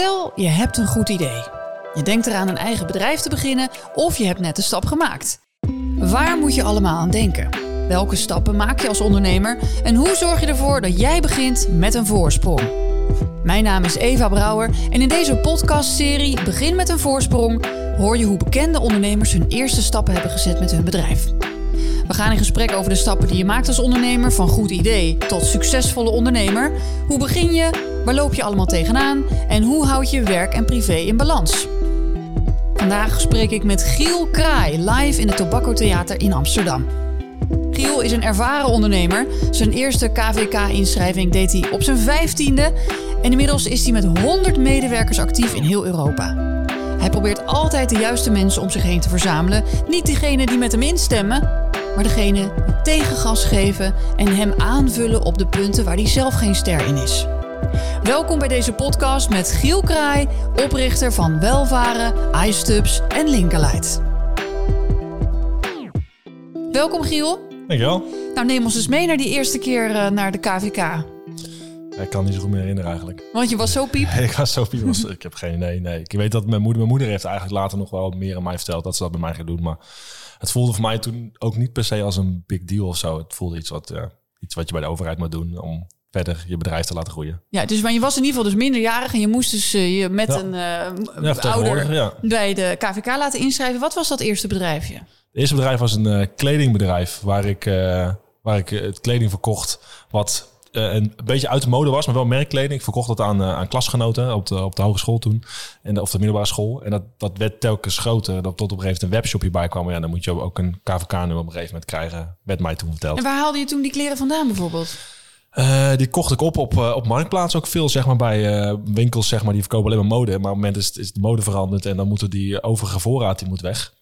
Stel, je hebt een goed idee. Je denkt eraan een eigen bedrijf te beginnen of je hebt net de stap gemaakt. Waar moet je allemaal aan denken? Welke stappen maak je als ondernemer en hoe zorg je ervoor dat jij begint met een voorsprong? Mijn naam is Eva Brouwer en in deze podcastserie Begin met een voorsprong hoor je hoe bekende ondernemers hun eerste stappen hebben gezet met hun bedrijf. We gaan in gesprek over de stappen die je maakt als ondernemer, van goed idee tot succesvolle ondernemer. Hoe begin je? Waar loop je allemaal tegenaan? En hoe houd je werk en privé in balans? Vandaag spreek ik met Giel Kraai live in het Tobacco Theater in Amsterdam. Giel is een ervaren ondernemer. Zijn eerste KVK-inschrijving deed hij op zijn vijftiende. En inmiddels is hij met 100 medewerkers actief in heel Europa. Hij probeert altijd de juiste mensen om zich heen te verzamelen. Niet diegenen die met hem instemmen, maar degene die tegengas geven en hem aanvullen op de punten waar hij zelf geen ster in is. Welkom bij deze podcast met Giel Kraai, oprichter van Welvaren, iStubs en Linkerlight. Welkom Giel. Dankjewel. Nou, neem ons eens mee naar die eerste keer uh, naar de KVK. Ik kan niet zo goed meer herinneren eigenlijk. Want je was zo piep? ik was zo piep. Was, ik heb geen idee. Nee. Ik weet dat mijn moeder, mijn moeder heeft eigenlijk later nog wel meer aan mij verteld dat ze dat bij mij ging doen. Maar het voelde voor mij toen ook niet per se als een big deal of zo. Het voelde iets wat, uh, iets wat je bij de overheid moet doen om verder je bedrijf te laten groeien. Ja, dus maar je was in ieder geval dus minderjarig en je moest dus uh, je met Ja. een uh, Ja, ouder ja. bij de KVK laten inschrijven. Wat was dat eerste bedrijfje? Het eerste bedrijf was een eh, kledingbedrijf waar ik, eh, waar ik eh, het kleding verkocht wat eh, een beetje uit de mode was, maar wel merkkleding. Ik verkocht dat aan, eh, aan klasgenoten op de, op de hogeschool toen, en de, of de middelbare school. En dat, dat werd telkens groter, dat tot op een gegeven moment een webshopje bij kwam. Ja, dan moet je ook een KVK-nummer op een gegeven moment krijgen, werd mij toen verteld. En waar haalde je toen die kleren vandaan bijvoorbeeld? Eh, die kocht ik op op, eh, op Marktplaats ook veel, zeg maar, bij eh, winkels, zeg maar, die verkopen alleen maar mode. Maar op het moment is, is de mode veranderd en dan moet die overige voorraad, die moet weg.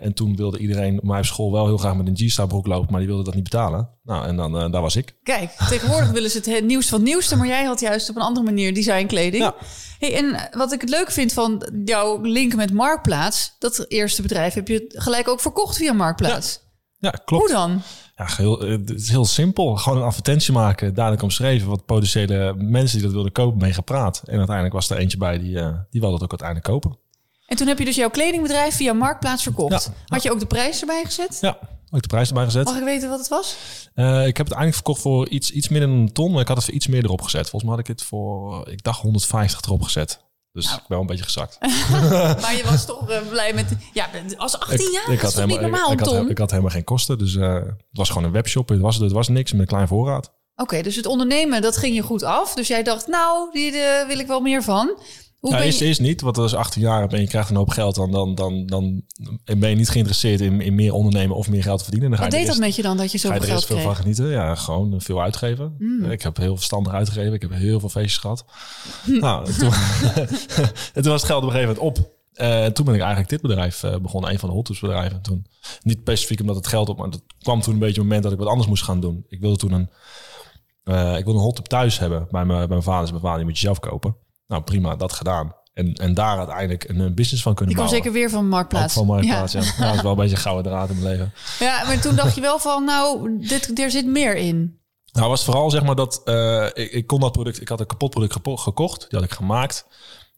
En toen wilde iedereen op mijn school wel heel graag met een G-Star broek lopen, maar die wilde dat niet betalen. Nou, en dan, daar was ik. Kijk, tegenwoordig willen ze het nieuws van het nieuwste, maar jij had juist op een andere manier designkleding. Ja. Hey, en wat ik het leuk vind van jouw link met Marktplaats, dat eerste bedrijf heb je gelijk ook verkocht via Marktplaats. Ja, klopt. Hoe dan? Ja, heel, eh, het is heel simpel. Gewoon een advertentie maken, duidelijk omschreven. Wat potentiële mensen die dat wilden kopen, mee gepraat. En uiteindelijk was er eentje bij die, eh, die wilde het ook uiteindelijk kopen. En toen heb je dus jouw kledingbedrijf via Marktplaats verkocht. Ja. Had je ook de prijs erbij gezet? Ja, ook de prijs erbij gezet. Mag ik weten wat het was? Eh, ik heb het eigenlijk verkocht voor iets, iets meer dan een ton, maar ik had het voor iets meer erop gezet. Volgens mij had ik het voor, ik dacht 150 erop gezet. Dus ik ben wel een beetje gezakt. maar je was toch eh, blij met... Ja, als 18 jaar is had toch niet helemaal, normaal, ik, ik, had, ik had helemaal geen kosten, dus eh, het was gewoon een webshop. Het was, het was niks met een klein voorraad. Oké, dus het ondernemen, dat ging je goed af. Dus jij dacht, nou, hier eh, wil ik wel meer van. Hoe eerst, je... eerst niet, want als je 18 jaar en je krijgt een hoop geld, dan, dan, dan, dan ben je niet geïnteresseerd in, in meer ondernemen of meer geld verdienen. Dan ga Wat je deed dat met je dan, dat je zoveel er geld veel van genieten. Ja, gewoon veel uitgeven. Mm. Ik heb heel verstandig uitgegeven. Ik heb heel veel feestjes gehad. nou, toen, en toen was het geld op een gegeven moment op. En toen ben ik eigenlijk dit bedrijf eh, begonnen, een van de hot bedrijven. Toen, niet specifiek omdat het geld op, maar dat kwam toen een beetje op het moment dat ik wat anders moest gaan doen. Ik wilde toen een, eh, ik wilde een hot tub thuis hebben bij mijn, bij mijn vader. Dus mijn vader, die moet je zelf kopen. Nou prima, dat gedaan. En, en daar uiteindelijk een, een business van kunnen Die kwam bouwen. zeker weer van Ook Marktplaats. van mijn ja. Nou, dat is wel een beetje een gouden draad in mijn leven. ja, maar toen dacht je wel van, nou, dit, er zit meer in. Nou, was vooral zeg maar dat eh, ik, ik kon dat product, ik had een kapot product gekocht, die had ik gemaakt.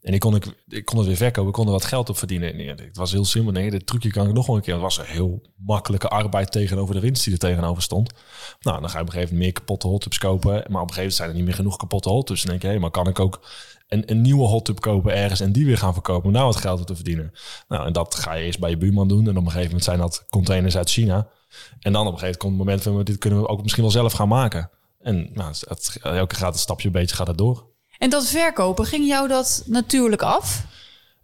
En ik kon, ik, ik kon het weer verkopen, ik kon er wat geld op verdienen. En het was heel simpel. Nee, dit trucje kan ik nog wel een keer. Het was een heel makkelijke arbeid tegenover de winst die er tegenover stond. Nou, dan ga je op een gegeven moment meer kapotte hottubs kopen. Maar op een gegeven moment zijn er niet meer genoeg kapotte hottubs. Dan denk je, hé, maar kan ik ook een, een nieuwe hottub kopen ergens en die weer gaan verkopen om nou wat geld te verdienen? Nou, en dat ga je eerst bij je buurman doen. En op een gegeven moment zijn dat containers uit China. En dan op een gegeven moment komt het moment van, dit kunnen we ook misschien wel zelf gaan maken. En nou, het- elke gaat een stapje een beetje gaat het door. En dat verkopen, ging jou dat natuurlijk af?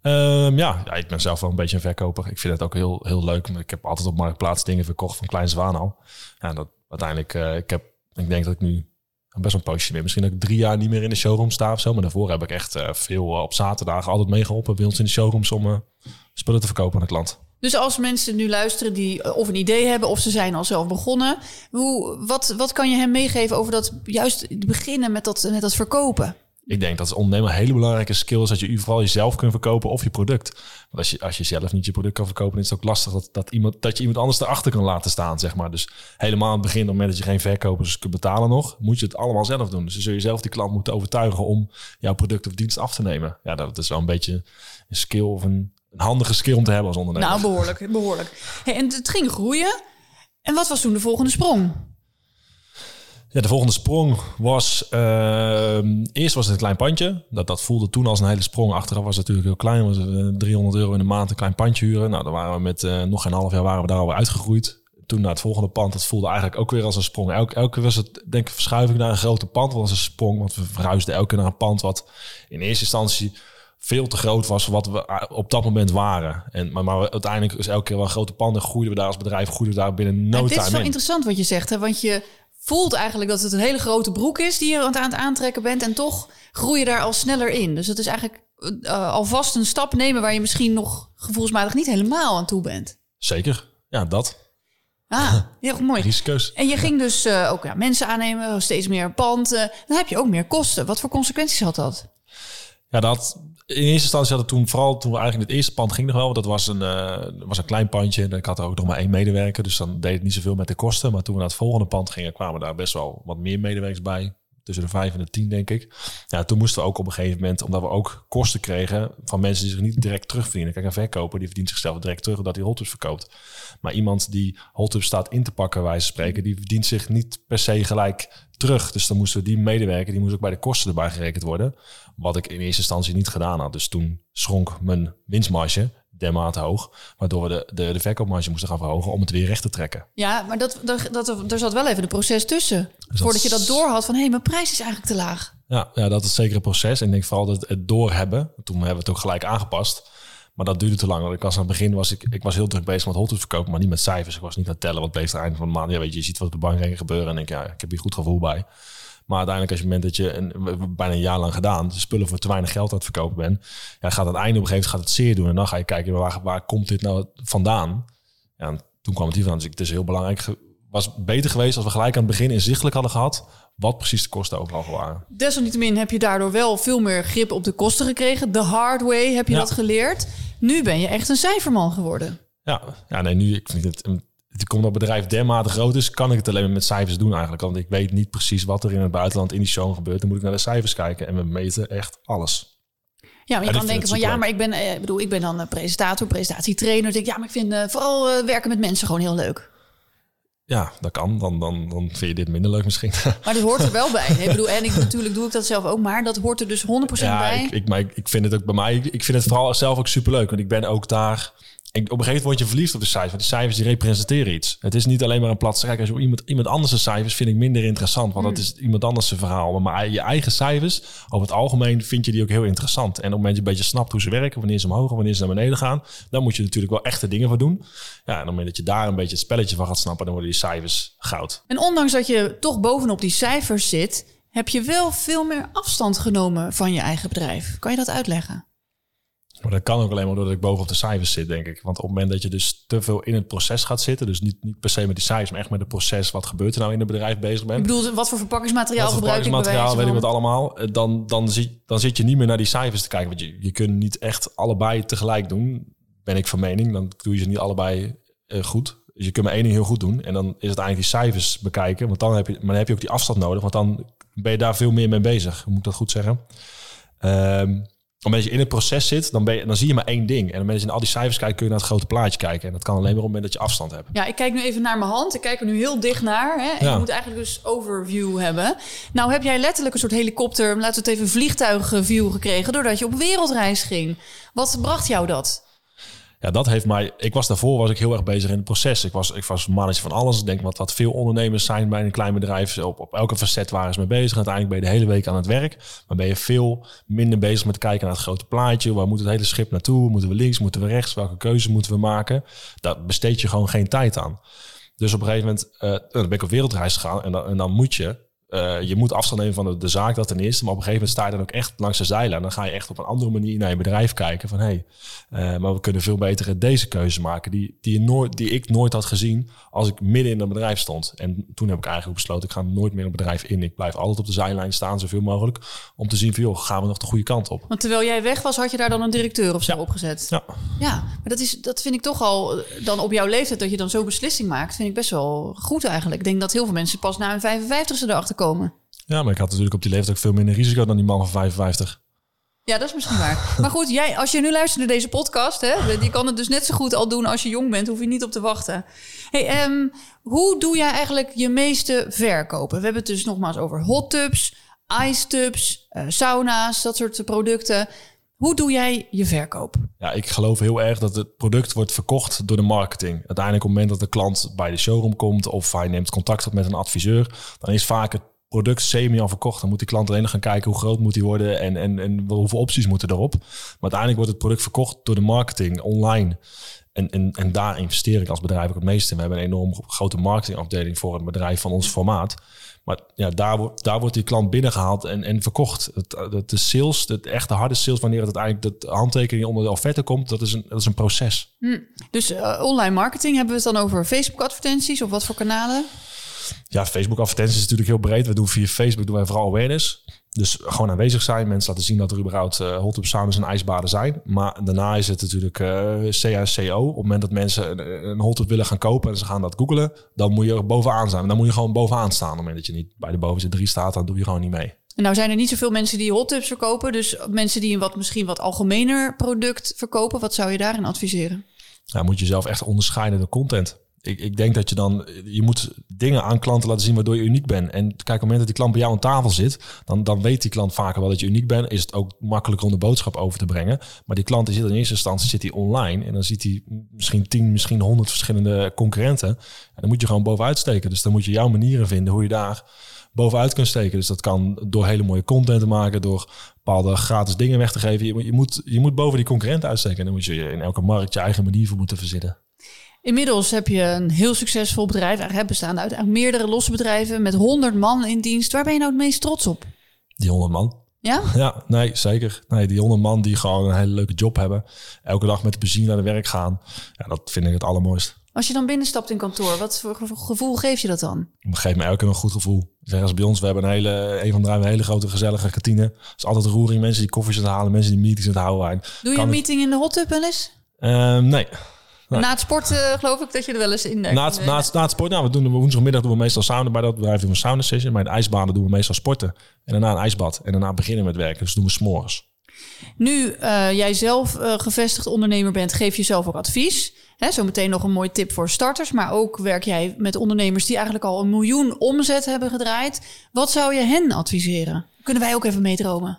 Ehm, ja, ja, ik ben zelf wel een beetje een verkoper. Ik vind het ook heel, heel leuk. Ik heb altijd op Marktplaats dingen verkocht van Klein Zwaan al. Ja, dat uiteindelijk, eh, ik, heb, ik denk dat ik nu best een poosje meer. Misschien dat ik drie jaar niet meer in de showroom sta of zo. Maar daarvoor heb ik echt eh, veel eh, op zaterdagen altijd meegeholpen bij ons in de showrooms om spullen te verkopen aan de klant. Dus als mensen nu luisteren die of een idee hebben of ze zijn al zelf begonnen, hoe, wat, wat kan je hem meegeven over dat juist beginnen met dat, met dat verkopen? Ik denk dat als ondernemer een hele belangrijke skill is dat je vooral jezelf kunt verkopen of je product. Want als je, als je zelf niet je product kan verkopen, is het ook lastig dat, dat, iemand, dat je iemand anders erachter kan laten staan, zeg maar. Dus helemaal aan het begin, op het moment dat je geen verkopers kunt betalen nog, moet je het allemaal zelf doen. Dus dan zul je zelf die klant moeten overtuigen om jouw product of dienst af te nemen. Ja, dat is wel een beetje een skill of een, handige skill om te hebben als ondernemer. Nou, behoorlijk, behoorlijk. En het ging groeien. En wat was toen de volgende sprong? Ja, de volgende sprong was... ehm, eerst was het een klein pandje. Dat, dat voelde toen als een hele sprong. Achteraf was het natuurlijk heel klein. Was het, eh, 300 euro in de maand een klein pandje huren. Nou, dan waren we met eh, nog geen half jaar waren we daar alweer uitgegroeid. Toen naar het volgende pand. Dat voelde eigenlijk ook weer als een sprong. Elke, elke keer was het, denk ik, verschuiving naar een groter pand. was een sprong. Want we verhuisden elke keer naar een pand wat in eerste instantie veel te groot was voor wat we eh, op dat moment waren. En, maar, maar uiteindelijk is elke keer wel een grote panden. Groeiden we daar als bedrijf, groeiden we daar binnen no Nou, dit is wel in. interessant wat je zegt, hè? want je voelt eigenlijk dat het een hele grote broek is die je aan het- aan het aantrekken bent en toch groei je daar al sneller in. Dus het is eigenlijk eh, alvast een stap nemen waar je misschien nog gevoelsmatig niet helemaal aan toe bent. Zeker. Ja, dat. Ah, heel mooi. Risico's. En je ging dus eh, ook ja, mensen aannemen, steeds meer pand. eh, dan heb je ook meer kosten. Wat voor consequenties had dat? Ja, dat in eerste instantie had het toen vooral toen we eigenlijk in het eerste pand ging nog wel. Dat was een, eh, was een klein pandje. En ik had er ook nog maar één medewerker. Dus dan deed het niet zoveel met de kosten. Maar toen we naar het volgende pand gingen, kwamen daar best wel wat meer medewerkers bij. Tussen de vijf en de tien, denk ik. Ja, toen moesten we ook op een gegeven moment, omdat we ook kosten kregen van mensen die zich niet direct terugverdienen. Kijk, een verkoper die verdient zichzelf direct terug dat hij hotels verkoopt. Maar iemand die hotels staat in te pakken, wij spreken, die verdient zich niet per se gelijk terug. Dus dan moesten we die medewerker, die moest ook bij de kosten erbij gerekend worden. Wat ik in eerste instantie niet gedaan had. Dus toen schronk mijn winstmarge dermate hoog, waardoor we de, de, de verkoopmarge moesten gaan verhogen om het weer recht te trekken. Ja, maar dat, dat, dat, er zat wel even een proces tussen. dat voordat je dat door had van hé, mijn prijs is eigenlijk te laag. Ja, ja, dat is zeker een proces. En ik denk vooral dat het doorhebben. Toen hebben we het ook gelijk aangepast. Maar dat duurde te lang. Want ik was aan het begin was ik, ik was heel druk bezig met hotels verkopen, maar niet met cijfers. Ik was niet aan het tellen wat bleef er einde van de maand. Ja, weet je, je ziet wat op de bankrekening gebeuren en denk ja, ik heb hier goed gevoel bij. Maar uiteindelijk, als je het moment dat je een, we hebben bijna een jaar lang gedaan, de spullen voor te weinig geld aan het verkopen bent, ja, gaat aan het einde op een gegeven moment gaat het zeer doen. En dan ga je kijken waar, waar komt dit nou vandaan? Ja, en toen kwam het hier vandaan. Dus het is heel belangrijk. Was beter geweest als we gelijk aan het begin inzichtelijk hadden gehad wat precies de kosten overal waren. Desalniettemin heb je daardoor wel veel meer grip op de kosten gekregen. De hard way heb je Ja. dat geleerd. Nu ben je echt een cijferman geworden. Ja, ja nee, nu ik vind het. Komt dat bedrijf dermate groot is, kan ik het alleen maar met cijfers doen eigenlijk. Want ik weet niet precies wat er in het buitenland in die show gebeurt. Dan moet ik naar de cijfers kijken en we meten echt alles. Ja, maar je kan denken van ja, maar ik ben, eh, ik bedoel, ik ben dan een presentator, presentatietrainer. Denk ja, maar ik vind eh, vooral eh, werken met mensen gewoon heel leuk. Ja, dat kan. Dan, dan, dan vind je dit minder leuk misschien. Maar dat hoort er wel bij. Ik bedoel, en ik, natuurlijk doe ik dat zelf ook, maar dat hoort er dus 100% ja, bij. ik, ik, maar ik, ik vind het ook bij mij. Ik vind het vooral zelf ook superleuk. Want ik ben ook daar. Ik, op een gegeven moment word je verliefd op de cijfers. Want die cijfers die representeren iets. Het is niet alleen maar een plat. Kijk, als je iemand, iemand anders zijn cijfers vind ik minder interessant. Want dat is iemand anders zijn verhaal. Maar je eigen cijfers, over het algemeen vind je die ook heel interessant. En op het moment dat je een beetje snapt hoe ze werken, wanneer ze omhoog en wanneer ze naar beneden gaan, dan moet je natuurlijk wel echte dingen voor doen. Ja, en op het moment dat je daar een beetje het spelletje van gaat snappen, dan worden die cijfers goud. En ondanks dat je toch bovenop die cijfers zit, heb je wel veel meer afstand genomen van je eigen bedrijf. Kan je dat uitleggen? Maar dat kan ook alleen maar doordat ik bovenop de cijfers zit, denk ik. Want op het moment dat je dus te veel in het proces gaat zitten, dus niet, niet per se met die cijfers, maar echt met het proces, wat gebeurt er nou in het bedrijf bezig Ik bent. bedoel, wat voor verpakkingsmateriaal Wat voor gebruik ik bij materiaal, wijze weet ik wat allemaal. eh, Dan, dan, zit, dan zit je niet meer naar die cijfers te kijken. Want je, je kunt niet echt allebei tegelijk doen, ben ik van mening. Dan doe je ze niet allebei eh, goed. Dus je kunt maar één ding heel goed doen. En dan is het eigenlijk die cijfers bekijken. Want dan heb je, maar dan heb je ook die afstand nodig. Want dan ben je daar veel meer mee bezig. Moet ik dat goed zeggen? Ehm omdat je in het proces zit, dan, ben je, dan zie je maar één ding. En moment dat je naar al die cijfers kijkt, kun je naar het grote plaatje kijken. En dat kan alleen maar op het moment dat je afstand hebt. Ja, ik kijk nu even naar mijn hand. Ik kijk er nu heel dicht naar. Hè? En Ja. je moet eigenlijk dus overview hebben. Nou heb jij letterlijk een soort helikopter, laten we het even vliegtuigview gekregen, doordat je op wereldreis ging. Wat bracht jou dat? Ja, dat heeft mij. Ik was daarvoor was ik heel erg bezig in het proces. Ik was, ik was manager van alles. Ik denk wat, wat veel ondernemers zijn bij een klein bedrijf. Op, op elke facet waren ze mee bezig. Uiteindelijk ben je de hele week aan het werk. Maar ben je veel minder bezig met kijken naar het grote plaatje. Waar moet het hele schip naartoe? Moeten we links? Moeten we rechts? Welke keuze moeten we maken? Daar besteed je gewoon geen tijd aan. Dus op een gegeven moment eh, dan ben ik op wereldreis gegaan. En dan, en dan moet je eh, je moet afstand nemen van de, de, zaak, dat ten eerste. Maar op een gegeven moment sta je dan ook echt langs de. En dan ga je echt op een andere manier naar je bedrijf kijken. Van hé, hey, maar we kunnen veel beter deze keuze maken. Die, die, je nooit, die ik nooit had gezien als ik midden in een bedrijf stond. En toen heb ik eigenlijk besloten, ik ga nooit meer een bedrijf in. Ik blijf altijd op de zijlijn staan, zoveel mogelijk. Om te zien van, joh, gaan we nog de goede kant op. Want terwijl jij weg was, had je daar dan een directeur of zo opgezet? Ja. Ja, maar dat, is, dat vind ik toch al, dan op jouw leeftijd, dat je dan zo'n beslissing maakt, vind ik best wel goed eigenlijk. Ik denk dat heel veel mensen pas na hun 55ste erachter Ja, maar ik had natuurlijk op die leeftijd ook veel minder risico dan die man van 55. Ja, dat is misschien waar. Maar goed, jij, als je nu luistert naar deze podcast, hè, je kan het dus net zo goed al doen als je jong bent, hoef je niet op te wachten. Hey, um, hoe doe jij eigenlijk je meeste verkopen? We hebben het dus nogmaals over hot tubs, ice tubs, uh, sauna's, dat soort producten. Hoe doe jij je verkoop? Ja, ik geloof heel erg dat het product wordt verkocht door de marketing. Uiteindelijk op het moment dat de klant bij de showroom komt of hij neemt contact op met een adviseur, dan is vaak het product semi al verkocht. Dan moet die klant alleen nog gaan kijken hoe groot moet die worden en, en, en hoeveel opties moeten erop. Maar uiteindelijk wordt het product verkocht door de marketing online. En, en, en daar investeer ik als bedrijf ook het meeste in. We hebben een enorm grote marketingafdeling voor een bedrijf van ons formaat. Maar ja, daar, wordt daar wordt die klant binnengehaald en, en verkocht. Het, het, de sales, het echte harde sales, wanneer het uiteindelijk de handtekening onder de offerte komt, dat is een, dat is een proces. Hm. Dus uh, online marketing, hebben we het dan over Facebook advertenties of wat voor kanalen? Ja, Facebook advertenties is natuurlijk heel breed. We doen via Facebook doen wij vooral awareness. Dus gewoon aanwezig zijn, mensen laten zien dat er überhaupt uh, hot tub saunas en ijsbaden zijn. Maar daarna is het natuurlijk uh, eh, CACO. Op het moment dat mensen een, een hot tub willen gaan kopen en ze gaan dat googelen, dan moet je er bovenaan staan. dan moet je gewoon bovenaan staan. Op het moment dat je niet bij de bovenste drie staat, dan doe je gewoon niet mee. En nou zijn er niet zoveel mensen die hot tubs verkopen. Dus mensen die een wat, misschien wat algemener product verkopen, wat zou je daarin adviseren? Ja, moet je zelf echt onderscheiden door content ik, ik denk dat je dan, je moet dingen aan klanten laten zien waardoor je uniek bent. En kijk, op het moment dat die klant bij jou aan tafel zit, dan, dan weet die klant vaker wel dat je uniek bent. Is het ook makkelijker om de boodschap over te brengen. Maar die klant die zit in eerste instantie zit hij online en dan ziet hij misschien tien, misschien honderd verschillende concurrenten. En dan moet je gewoon bovenuit steken. Dus dan moet je jouw manieren vinden hoe je daar bovenuit kunt steken. Dus dat kan door hele mooie content te maken, door bepaalde gratis dingen weg te geven. Je, je, moet, je moet boven die concurrenten uitsteken. En dan moet je in elke markt je eigen manier voor moeten verzinnen. Inmiddels heb je een heel succesvol bedrijf, eigenlijk bestaande uit meerdere losse bedrijven met 100 man in dienst. Waar ben je nou het meest trots op? Die 100 man. Ja? Ja, nee, zeker. Nee, die 100 man die gewoon een hele leuke job hebben. Elke dag met plezier naar de werk gaan. Ja, dat vind ik het allermooist. Als je dan binnenstapt in kantoor, wat voor gevoel geeft je dat dan? Het geeft me elke keer een goed gevoel. Zeg als bij ons, we hebben een hele, een van de een hele grote gezellige kantine. Er is altijd roering, mensen die koffies aan het halen, mensen die meetings aan het houden. Doe je een meeting in de hot tub wel eens? Uh, nee. Na het sport geloof ik dat je er wel eens in denkt. Na het, na het, na het sport, nou, we doen woensdagmiddag doen we meestal sauna bij dat bedrijf doen we sauna session. Bij de ijsbanen doen we meestal sporten. En daarna een ijsbad. En daarna beginnen met werken. Dus doen we s'morgens. Nu uh, jij zelf uh, gevestigd ondernemer bent, geef je zelf ook advies. Hè, zometeen nog een mooi tip voor starters. Maar ook werk jij met ondernemers die eigenlijk al een miljoen omzet hebben gedraaid. Wat zou je hen adviseren? Kunnen wij ook even meedromen?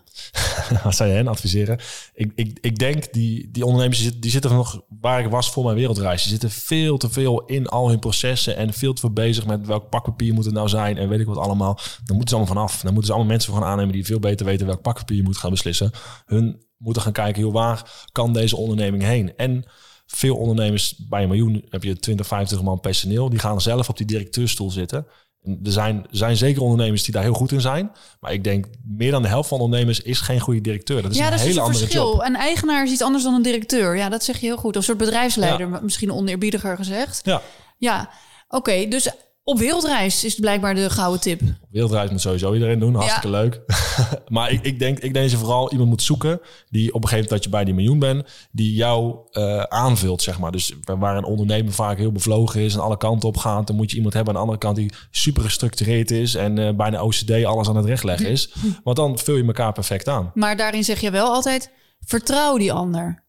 Wat zou hen adviseren? Ik, ik, ik denk, die, die ondernemers die zitten, nog waar ik was voor mijn wereldreis. Die zitten veel te veel in al hun processen en veel te veel bezig met welk pakpapier moet het nou zijn en weet ik wat allemaal. Dan moeten ze allemaal vanaf. Dan moeten ze allemaal mensen gaan aannemen die veel beter weten welk pakpapier je moet gaan beslissen. Hun moeten gaan kijken, joh, waar kan deze onderneming heen? En veel ondernemers, bij een miljoen heb je 20, 50 man personeel. Die gaan zelf op die directeurstoel zitten. Er zijn, zijn zeker ondernemers die daar heel goed in zijn. Maar ik denk, meer dan de helft van ondernemers is geen goede directeur. Dat is ja, een dat hele is andere verschil. job. Een eigenaar is iets anders dan een directeur. Ja, dat zeg je heel goed. Een soort bedrijfsleider, misschien oneerbiediger gezegd. Ja. Ja, oké. dus op wereldreis is blijkbaar de gouden tip. Wereldreis moet sowieso iedereen doen. Hartstikke leuk. maar ik, ik, denk, ik denk dat je vooral iemand moet zoeken... die op een gegeven moment dat je bij die miljoen bent... die jou uh, aanvult, zeg maar. Dus waar een ondernemer vaak heel bevlogen is... en alle kanten op gaat... dan moet je iemand hebben aan de andere kant... die super gestructureerd is... en uh, bijna OCD alles aan het rechtleggen is. Want dan vul je elkaar perfect aan. Maar daarin zeg je wel altijd... vertrouw die ander.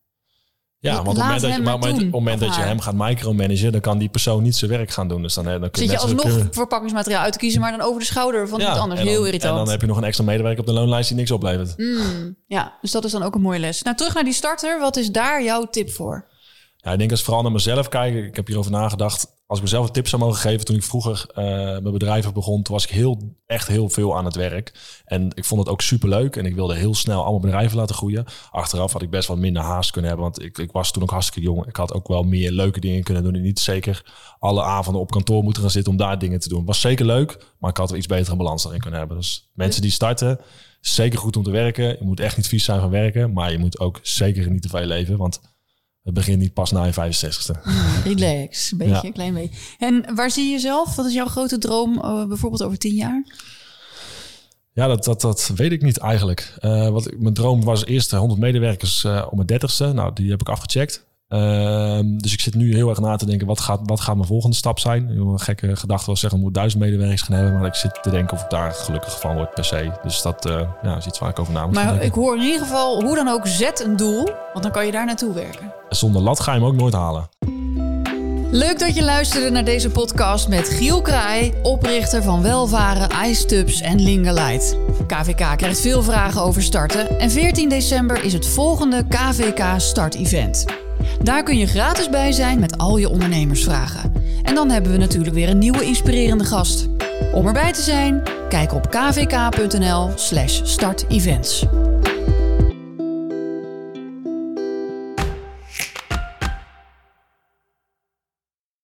Ja, want op het moment, dat je, maar, op het moment dat je hem gaat micromanagen, dan kan die persoon niet zijn werk gaan doen. Dus dan, dan kun je Zit je alsnog kunnen... verpakkingsmateriaal uit te kiezen, maar dan over de schouder van ja, iemand anders. Heel irritant. En dan heb je nog een extra medewerker op de loonlijst die niks oplevert. Mm, ja, dus dat is dan ook een mooie les. Nou, terug naar die starter. Wat is daar jouw tip voor? Ja, ik denk als vooral naar mezelf kijken. Ik heb hierover nagedacht als ik mezelf een tip zou mogen geven, toen ik vroeger uh, mijn bedrijf begon, toen was ik heel, echt heel veel aan het werk. En ik vond het ook super leuk en ik wilde heel snel allemaal bedrijven laten groeien. Achteraf had ik best wel minder haast kunnen hebben, want ik, ik was toen ook hartstikke jong. Ik had ook wel meer leuke dingen kunnen doen en niet zeker alle avonden op kantoor moeten gaan zitten om daar dingen te doen. Was zeker leuk, maar ik had er iets betere balans daarin kunnen hebben. Dus mensen die starten, zeker goed om te werken. Je moet echt niet vies zijn van werken, maar je moet ook zeker genieten van je leven, want het begint niet pas na je 65ste. Relax, een beetje, een klein beetje. En waar zie je jezelf? Wat is jouw grote droom uh, bijvoorbeeld over tien jaar? Ja, dat, dat, dat weet ik niet eigenlijk. Uh, wat, mijn droom was eerst 100 medewerkers uh, om mijn 30ste. Nou, die heb ik afgecheckt. Ehm, dus ik zit nu heel erg na te denken, wat gaat, wat gaat mijn volgende stap zijn? Een gekke gedachte was zeggen, ik moet duizend medewerkers gaan hebben. Maar ik zit te denken of ik daar gelukkig van word per se. Dus dat uh, ja, is iets waar ik over na moet Maar ik hoor in ieder geval, hoe dan ook, zet een doel. Want dan kan je daar naartoe werken. Zonder lat ga je hem ook nooit halen. Leuk dat je luisterde naar deze podcast met Giel Kraai, oprichter van Welvaren, iStubs en Lingerlight. KVK krijgt veel vragen over starten en 14 december is het volgende KVK Start Event. Daar kun je gratis bij zijn met al je ondernemersvragen. En dan hebben we natuurlijk weer een nieuwe inspirerende gast. Om erbij te zijn, kijk op kvk.nl/startevents.